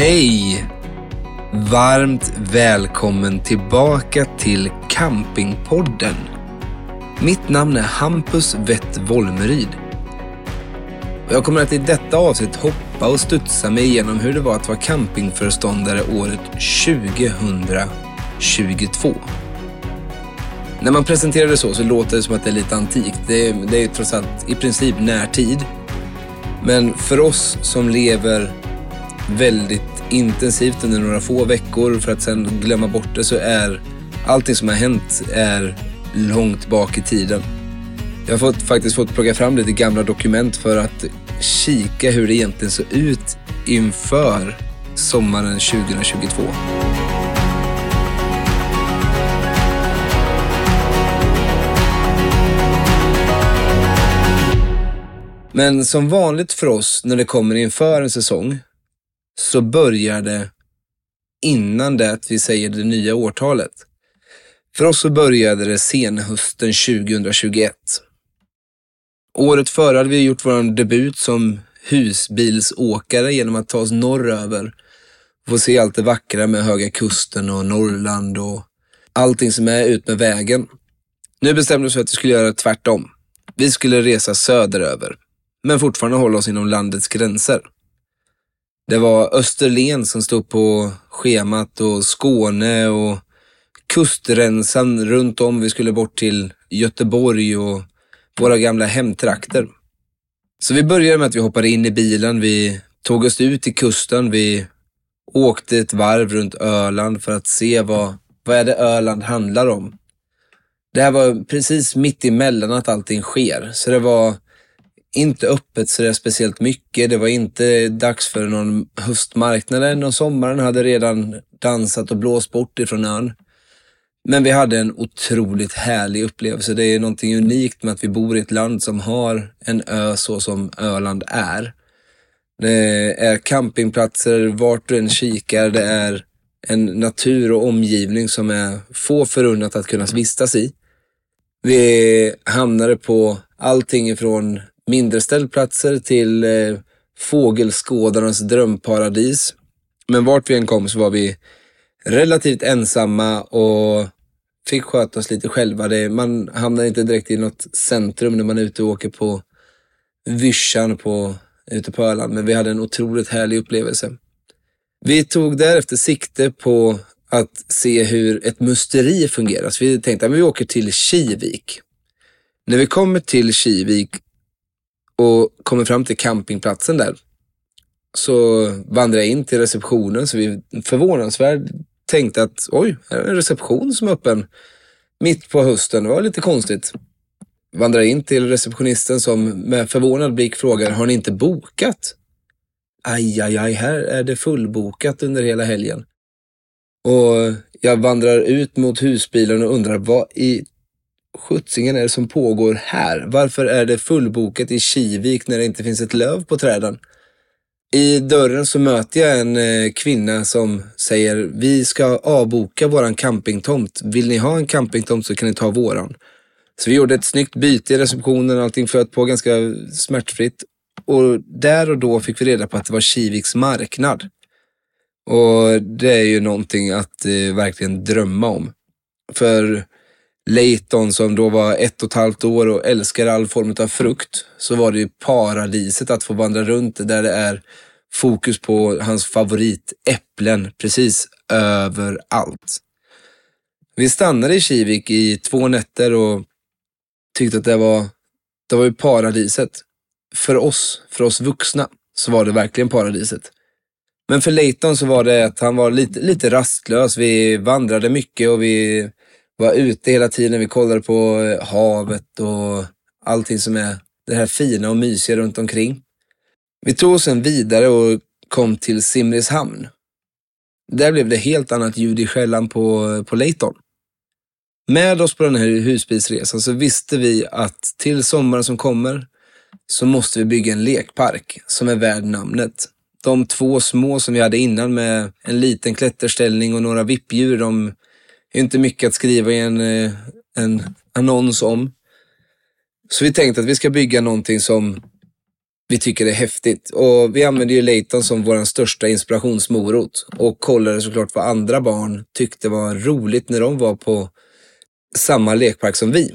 Hej! Varmt välkommen tillbaka till Campingpodden. Mitt namn är Hampus Wett Wolmeryd. Jag kommer att i detta avsnitt hoppa och studsa mig igenom hur det var att vara campingföreståndare året 2022. När man presenterar det så, så låter det som att det är lite antikt. Det är, det är trots allt i princip närtid. Men för oss som lever väldigt intensivt under några få veckor för att sen glömma bort det så är allting som har hänt är långt bak i tiden. Jag har fått, faktiskt fått plocka fram lite gamla dokument för att kika hur det egentligen såg ut inför sommaren 2022. Men som vanligt för oss när det kommer inför en säsong så börjar det innan det att vi säger det nya årtalet. För oss så började det senhösten 2021. Året före hade vi gjort vår debut som husbilsåkare genom att ta oss norröver. Få se allt det vackra med Höga Kusten och Norrland och allting som är ut med vägen. Nu bestämde vi oss för att vi skulle göra tvärtom. Vi skulle resa söderöver, men fortfarande hålla oss inom landets gränser. Det var Österlen som stod på schemat och Skåne och kustremsan runt om. Vi skulle bort till Göteborg och våra gamla hemtrakter. Så vi började med att vi hoppade in i bilen. Vi tog oss ut till kusten. Vi åkte ett varv runt Öland för att se vad, vad är det Öland handlar om. Det här var precis mitt emellan att allting sker. Så det var inte öppet så speciellt mycket. Det var inte dags för någon höstmarknad än och sommaren hade redan dansat och blåst bort ifrån ön. Men vi hade en otroligt härlig upplevelse. Det är någonting unikt med att vi bor i ett land som har en ö så som Öland är. Det är campingplatser vart du än kikar. Det är en natur och omgivning som är få förunnat att kunna vistas i. Vi hamnade på allting ifrån mindre ställplatser till eh, fågelskådarnas drömparadis. Men vart vi än kom så var vi relativt ensamma och fick sköta oss lite själva. Det, man hamnar inte direkt i något centrum när man är ute och åker på vischan på, ute på Öland, men vi hade en otroligt härlig upplevelse. Vi tog därefter sikte på att se hur ett musteri fungerar. Så vi tänkte att vi åker till Kivik. När vi kommer till Kivik och kommer fram till campingplatsen där så vandrar jag in till receptionen så vi förvånansvärt tänkte att oj, här är en reception som är öppen mitt på hösten. Det var lite konstigt. Vandrar in till receptionisten som med förvånad blick frågar, har ni inte bokat? Aj, aj, aj, här är det fullbokat under hela helgen. Och jag vandrar ut mot husbilen och undrar vad i sjuttsingen är det som pågår här? Varför är det fullbokat i Kivik när det inte finns ett löv på träden? I dörren så möter jag en eh, kvinna som säger vi ska avboka våran campingtomt. Vill ni ha en campingtomt så kan ni ta våran. Så vi gjorde ett snyggt byte i receptionen, och allting flöt på ganska smärtfritt. Och där och då fick vi reda på att det var Kiviks marknad. Och det är ju någonting att eh, verkligen drömma om. För Leighton som då var ett och ett halvt år och älskar all form av frukt, så var det ju paradiset att få vandra runt där det är fokus på hans favorit, äpplen, precis överallt. Vi stannade i Kivik i två nätter och tyckte att det var, det var ju paradiset. För oss, för oss vuxna, så var det verkligen paradiset. Men för Leighton så var det att han var lite, lite rastlös. Vi vandrade mycket och vi var ute hela tiden. Vi kollade på eh, havet och allting som är det här fina och mysiga runt omkring. Vi tog oss sen vidare och kom till Simrishamn. Där blev det helt annat ljud i skällan på, eh, på Leighton. Med oss på den här husbilsresan så visste vi att till sommaren som kommer så måste vi bygga en lekpark som är värd namnet. De två små som vi hade innan med en liten klätterställning och några vippdjur, de inte mycket att skriva i en, eh, en annons om. Så vi tänkte att vi ska bygga någonting som vi tycker är häftigt. Och vi använde ju Leighton som vår största inspirationsmorot och kollade såklart vad andra barn tyckte var roligt när de var på samma lekpark som vi.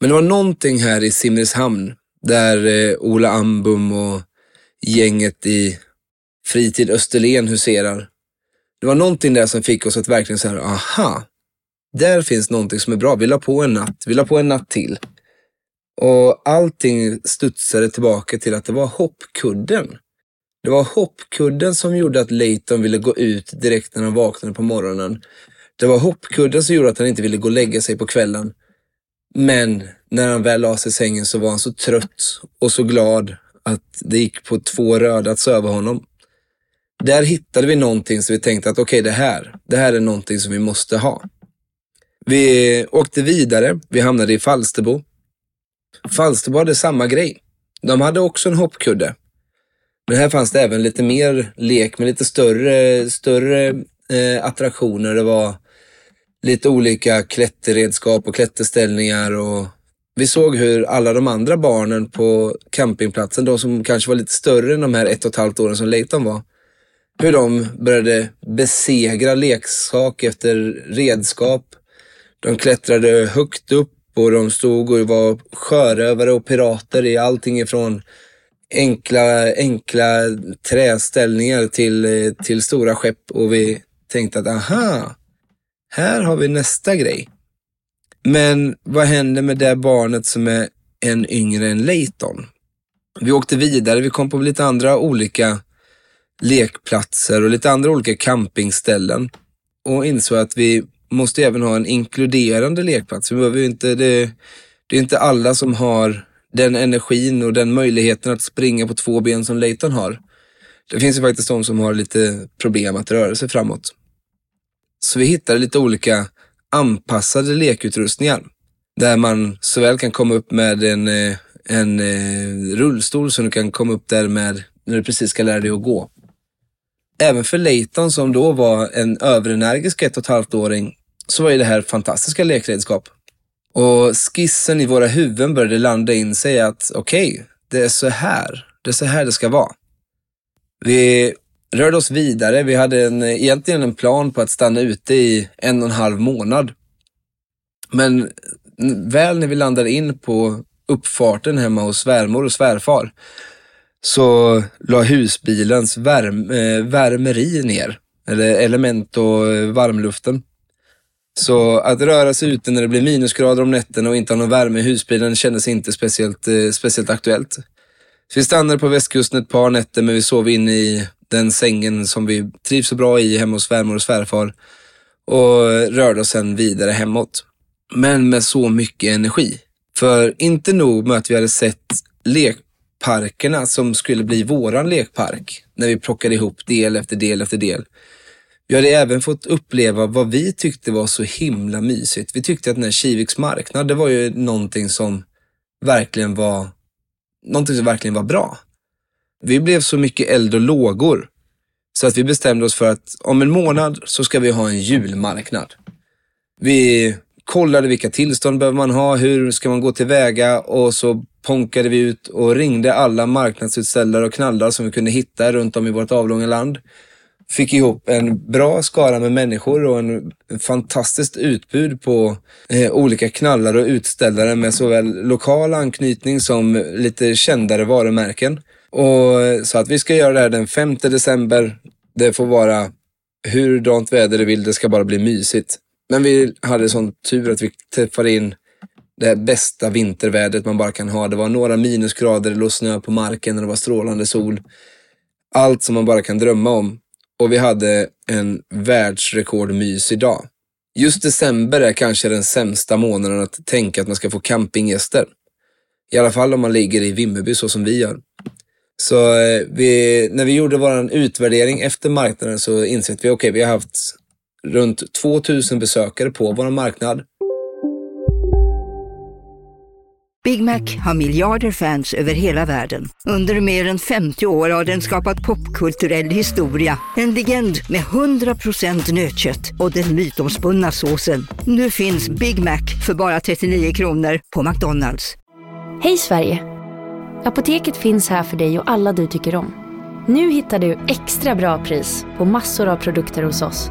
Men det var någonting här i Simrishamn där eh, Ola Ambum och gänget i Fritid Österlen huserar. Det var någonting där som fick oss att verkligen säga, aha, där finns någonting som är bra. Vi la på en natt, vi la på en natt till. Och allting studsade tillbaka till att det var hoppkudden. Det var hoppkudden som gjorde att Leighton ville gå ut direkt när han vaknade på morgonen. Det var hoppkudden som gjorde att han inte ville gå och lägga sig på kvällen. Men när han väl la sig i sängen så var han så trött och så glad att det gick på två röda att söva honom. Där hittade vi någonting som vi tänkte att okej, okay, det här, det här är någonting som vi måste ha. Vi åkte vidare. Vi hamnade i Falsterbo. Falsterbo hade samma grej. De hade också en hoppkudde. Men här fanns det även lite mer lek med lite större, större eh, attraktioner. Det var lite olika klätterredskap och klätterställningar och vi såg hur alla de andra barnen på campingplatsen, de som kanske var lite större än de här ett och ett halvt åren som Leighton var, hur de började besegra leksak efter redskap. De klättrade högt upp och de stod och var sjörövare och pirater i allting ifrån enkla, enkla träställningar till, till stora skepp och vi tänkte att aha, här har vi nästa grej. Men vad händer med det barnet som är en yngre än Leighton? Vi åkte vidare, vi kom på lite andra olika lekplatser och lite andra olika campingställen och insåg att vi måste även ha en inkluderande lekplats. Vi behöver inte, det, det är inte alla som har den energin och den möjligheten att springa på två ben som Leighton har. Det finns ju faktiskt de som har lite problem att röra sig framåt. Så vi hittade lite olika anpassade lekutrustningar där man såväl kan komma upp med en, eh, en eh, rullstol som du kan komma upp där med när du precis ska lära dig att gå. Även för Leighton som då var en överenergisk ett och ett halvt åring så var ju det här fantastiska lekredskap. Och skissen i våra huvuden började landa in sig att okej, okay, det är så här. Det är så här det ska vara. Vi rörde oss vidare. Vi hade en, egentligen en plan på att stanna ute i en och en halv månad. Men väl när vi landade in på uppfarten hemma hos svärmor och svärfar så la husbilens värm, eh, värmeri ner, eller element och eh, varmluften. Så att röra sig ute när det blir minusgrader om nätterna och inte ha någon värme i husbilen kändes inte speciellt, eh, speciellt aktuellt. Så vi stannade på västkusten ett par nätter, men vi sov in i den sängen som vi trivs så bra i hemma hos svärmor och svärfar och rörde oss sen vidare hemåt. Men med så mycket energi. För inte nog med att vi hade sett lekparkerna som skulle bli våran lekpark när vi plockade ihop del efter del efter del. Vi hade även fått uppleva vad vi tyckte var så himla mysigt. Vi tyckte att den här Kiviks marknad, det var ju någonting som verkligen var, någonting som verkligen var bra. Vi blev så mycket eld och lågor så att vi bestämde oss för att om en månad så ska vi ha en julmarknad. Vi kollade vilka tillstånd behöver man ha, hur ska man gå tillväga och så ponkade vi ut och ringde alla marknadsutställare och knallar som vi kunde hitta runt om i vårt avlånga land fick ihop en bra skara med människor och en, en fantastiskt utbud på eh, olika knallar och utställare med såväl lokal anknytning som lite kändare varumärken. Och eh, Så att vi ska göra det här den 5 december. Det får vara hur dant väder det vill, det ska bara bli mysigt. Men vi hade sån tur att vi träffade in det bästa vintervädret man bara kan ha. Det var några minusgrader, det låg snö på marken och det var strålande sol. Allt som man bara kan drömma om. Och vi hade en världsrekordmysig dag. Just december är kanske den sämsta månaden att tänka att man ska få campinggäster. I alla fall om man ligger i Vimmerby så som vi gör. Så eh, vi, när vi gjorde vår utvärdering efter marknaden så insåg vi, att okay, vi har haft runt 2000 besökare på vår marknad. Big Mac har miljarder fans över hela världen. Under mer än 50 år har den skapat popkulturell historia. En legend med 100% nötkött och den mytomspunna såsen. Nu finns Big Mac för bara 39 kronor på McDonalds. Hej Sverige! Apoteket finns här för dig och alla du tycker om. Nu hittar du extra bra pris på massor av produkter hos oss.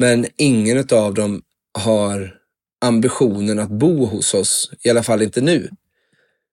Men ingen av dem har ambitionen att bo hos oss, i alla fall inte nu.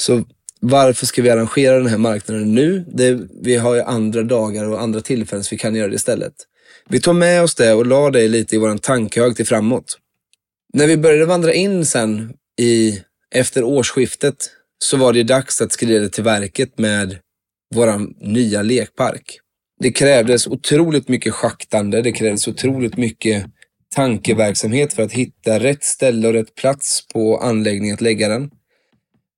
Så varför ska vi arrangera den här marknaden nu? Det, vi har ju andra dagar och andra tillfällen så vi kan göra det istället. Vi tog med oss det och la det lite i vår tankehög till framåt. När vi började vandra in sen i, efter årsskiftet så var det dags att skrida till verket med vår nya lekpark. Det krävdes otroligt mycket schaktande, det krävdes otroligt mycket tankeverksamhet för att hitta rätt ställe och rätt plats på anläggningen att lägga den.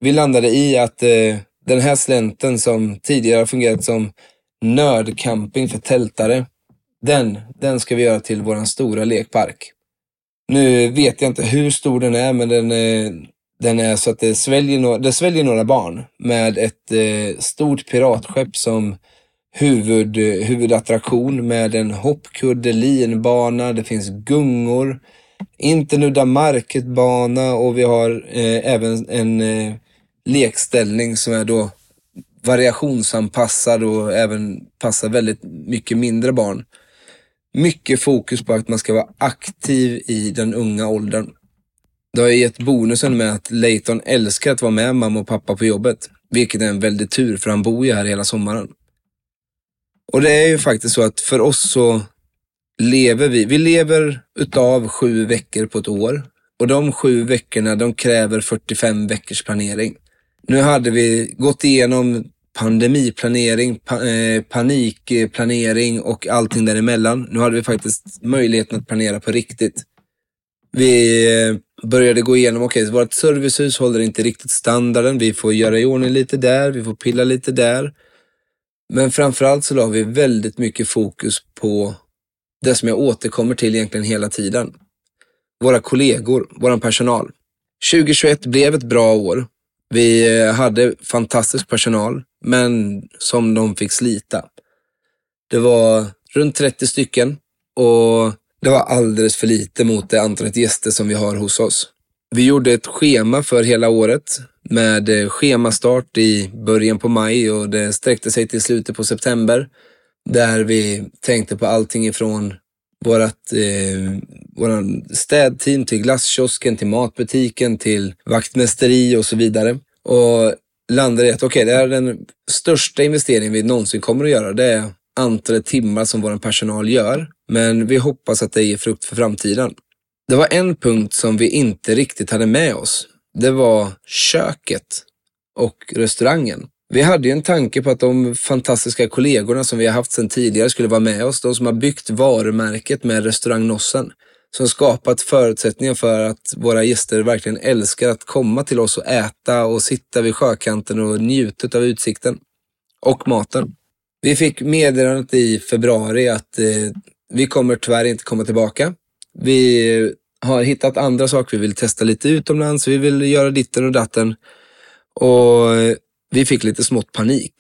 Vi landade i att eh, den här slänten som tidigare har fungerat som nördcamping för tältare, den, den ska vi göra till vår stora lekpark. Nu vet jag inte hur stor den är, men den är, den är så att det sväljer, några, det sväljer några barn med ett eh, stort piratskepp som huvud, huvudattraktion med en hoppkudde, linbana, det finns gungor, inte nudda market-bana och vi har eh, även en eh, lekställning som är då variationsanpassad och även passar väldigt mycket mindre barn. Mycket fokus på att man ska vara aktiv i den unga åldern. Det har gett bonusen med att Leighton älskar att vara med mamma och pappa på jobbet, vilket är en väldig tur för han bor ju här hela sommaren. Och det är ju faktiskt så att för oss så lever vi, vi lever utav sju veckor på ett år och de sju veckorna de kräver 45 veckors planering. Nu hade vi gått igenom pandemiplanering, pa eh, panikplanering och allting däremellan. Nu hade vi faktiskt möjligheten att planera på riktigt. Vi eh, började gå igenom, okej, okay, vårt servicehus håller inte riktigt standarden. Vi får göra i ordning lite där, vi får pilla lite där. Men framförallt så la vi väldigt mycket fokus på det som jag återkommer till egentligen hela tiden. Våra kollegor, vår personal. 2021 blev ett bra år. Vi eh, hade fantastisk personal, men som de fick slita. Det var runt 30 stycken och det var alldeles för lite mot det antalet gäster som vi har hos oss. Vi gjorde ett schema för hela året med eh, schemastart i början på maj och det sträckte sig till slutet på september. Där vi tänkte på allting ifrån vårat, eh, våran städteam till glasskiosken, till matbutiken, till vaktmästeri och så vidare. Och landade i att okej, okay, det är den största investeringen vi någonsin kommer att göra. Det är antalet timmar som vår personal gör. Men vi hoppas att det ger frukt för framtiden. Det var en punkt som vi inte riktigt hade med oss. Det var köket och restaurangen. Vi hade ju en tanke på att de fantastiska kollegorna som vi har haft sedan tidigare skulle vara med oss. De som har byggt varumärket med restaurang Nossen. Som skapat förutsättningar för att våra gäster verkligen älskar att komma till oss och äta och sitta vid sjökanten och njuta av utsikten. Och maten. Vi fick meddelandet i februari att eh, vi kommer tyvärr inte komma tillbaka. Vi har hittat andra saker. Vi vill testa lite utomlands. Vi vill göra ditten och datten. Och eh, vi fick lite smått panik.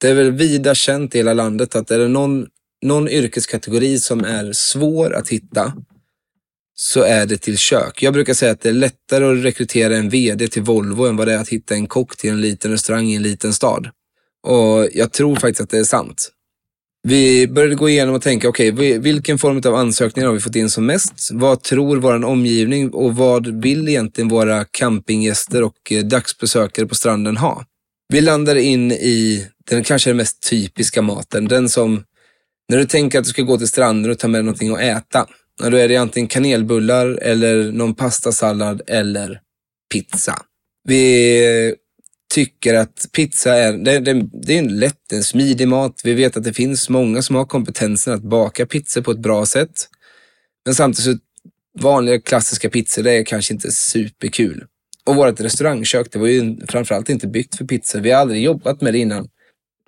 Det är väl vida känt i hela landet att är det någon, någon yrkeskategori som är svår att hitta så är det till kök. Jag brukar säga att det är lättare att rekrytera en VD till Volvo än vad det är att hitta en kock till en liten restaurang i en liten stad. Och jag tror faktiskt att det är sant. Vi började gå igenom och tänka, okej, okay, vilken form av ansökningar har vi fått in som mest? Vad tror vår omgivning och vad vill egentligen våra campinggäster och eh, dagsbesökare på stranden ha? Vi landar in i den kanske den mest typiska maten, den som, när du tänker att du ska gå till stranden och ta med någonting att äta, då är det antingen kanelbullar eller någon pastasallad eller pizza. Vi tycker att pizza är, det, det, det är en lätt, en smidig mat. Vi vet att det finns många som har kompetensen att baka pizza på ett bra sätt. Men samtidigt så vanliga klassiska pizzor, det är kanske inte superkul. Och vårt restaurangkök, det var ju framförallt inte byggt för pizza. Vi har aldrig jobbat med det innan.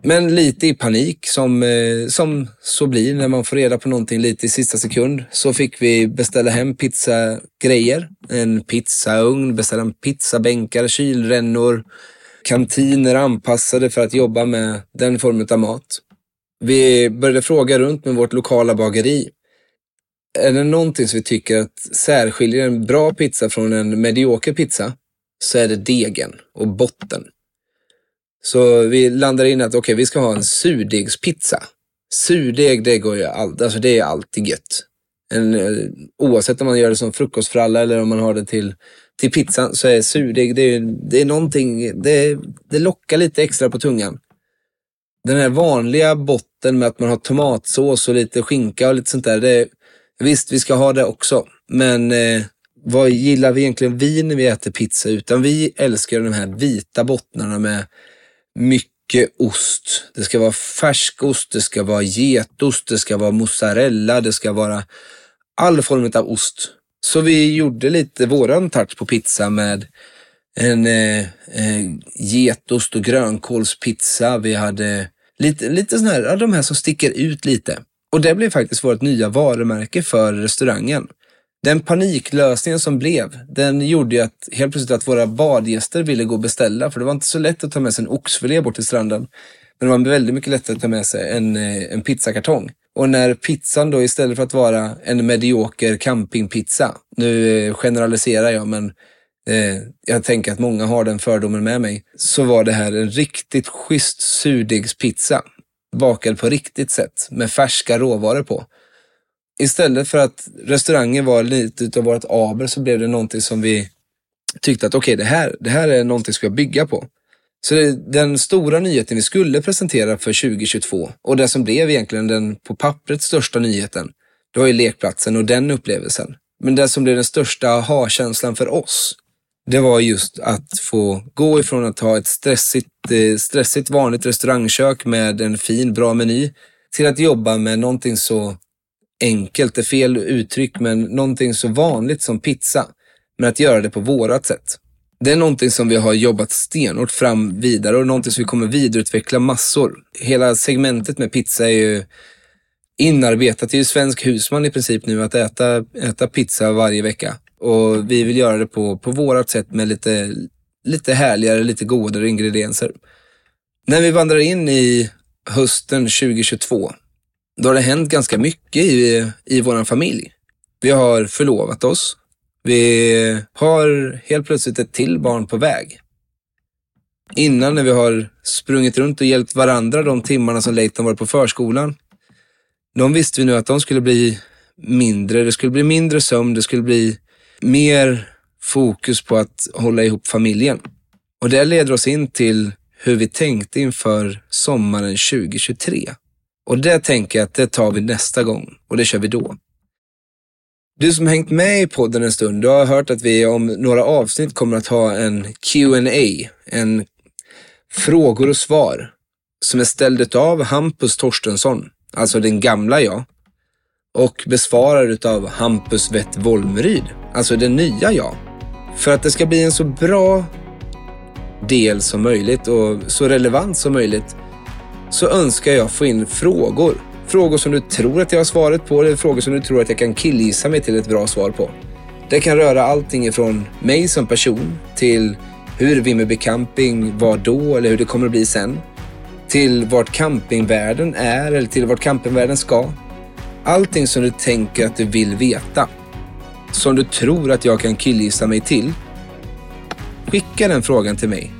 Men lite i panik, som, eh, som så blir när man får reda på någonting lite i sista sekund, så fick vi beställa hem pizzagrejer. En pizzaugn, beställa en pizzabänkar, kylrännor, kantiner anpassade för att jobba med den formen av mat. Vi började fråga runt med vårt lokala bageri. Är det någonting som vi tycker att särskiljer en bra pizza från en medioker pizza så är det degen och botten. Så vi landade in att okay, vi ska ha en surdegspizza. Surdeg, det går ju alltid, alltså det är alltid gött. En, eh, oavsett om man gör det som frukostfralla eller om man har det till till pizzan så är surdeg, det är, det är någonting, det, det lockar lite extra på tungan. Den här vanliga botten med att man har tomatsås och lite skinka och lite sånt där. Det, visst, vi ska ha det också. Men eh, vad gillar vi egentligen vi när vi äter pizza? Utan vi älskar de här vita bottnarna med mycket ost. Det ska vara färskost, det ska vara getost, det ska vara mozzarella, det ska vara all form av ost. Så vi gjorde lite våran touch på pizza med en eh, eh getost och grönkålspizza. Vi hade lite, lite sån här, de här som sticker ut lite. Och det blev faktiskt vårt nya varumärke för restaurangen. Den paniklösningen som blev, den gjorde ju att helt plötsligt att våra badgäster ville gå och beställa, för det var inte så lätt att ta med sig en oxfilé bort till stranden. Men det var väldigt mycket lättare att ta med sig en, eh, en pizzakartong. Och när pizzan då istället för att vara en medioker campingpizza, nu eh, generaliserar jag men eh, jag tänker att många har den fördomen med mig, så var det här en riktigt schysst surdegspizza. Bakad på riktigt sätt med färska råvaror på. Istället för att restaurangen var lite utav vårt aber så blev det någonting som vi tyckte att okej, okay, det, här, det här är någonting som ska bygga på. Så den stora nyheten vi skulle presentera för 2022 och det som blev egentligen den på pappret största nyheten, det var ju lekplatsen och den upplevelsen. Men det som blev den största aha-känslan för oss, det var just att få gå ifrån att ha ett stressigt, eh, stressigt vanligt restaurangkök med en fin, bra meny till att jobba med någonting så enkelt, det är fel uttryck, men någonting så vanligt som pizza. Men att göra det på vårat sätt det är någonting som vi har jobbat stenhårt fram vidare och någonting som vi kommer vidareutveckla massor. Hela segmentet med pizza är ju inarbetat. Det är ju svensk husman i princip nu att äta, äta pizza varje vecka. Och vi vill göra det på, på vårat sätt med lite, lite härligare, lite godare ingredienser. När vi vandrar in i hösten 2022, då har det hänt ganska mycket i, i vår familj. Vi har förlovat oss. Vi har helt plötsligt ett till barn på väg. Innan när vi har sprungit runt och hjälpt varandra de timmarna som Leighton var på förskolan. De visste vi nu att de skulle bli mindre. Det skulle bli mindre sömn. Det skulle bli mer fokus på att hålla ihop familjen. Och det leder oss in till hur vi tänkte inför sommaren 2023. Och det tänker jag att det tar vi nästa gång och det kör vi då. Du som hängt med i podden en stund, du har hört att vi om några avsnitt kommer att ha en Q&A, en frågor och svar, som är ställd av Hampus Torstensson, alltså den gamla jag, och besvarad av Hampus Wett Wolmryd, alltså den nya jag. För att det ska bli en så bra del som möjligt och så relevant som möjligt så önskar jag få in frågor Frågor som du tror att jag har svaret på eller frågor som du tror att jag kan killgissa mig till ett bra svar på. Det kan röra allting ifrån mig som person till hur Vimmerby camping var då eller hur det kommer att bli sen. Till vart campingvärlden är eller till vart campingvärlden ska. Allting som du tänker att du vill veta. Som du tror att jag kan killgissa mig till. Skicka den frågan till mig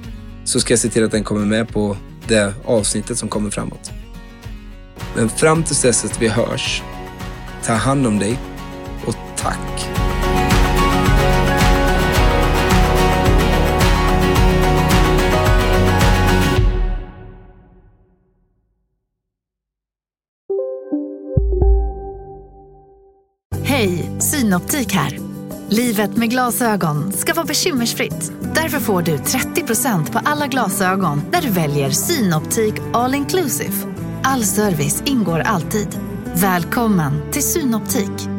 så ska jag se till att den kommer med på det avsnittet som kommer framåt. Men fram tills dess att vi hörs, ta hand om dig och tack. Hej, Synoptik här. Livet med glasögon ska vara bekymmersfritt. Därför får du 30% på alla glasögon när du väljer Synoptik All Inclusive. All service ingår alltid. Välkommen till Synoptik.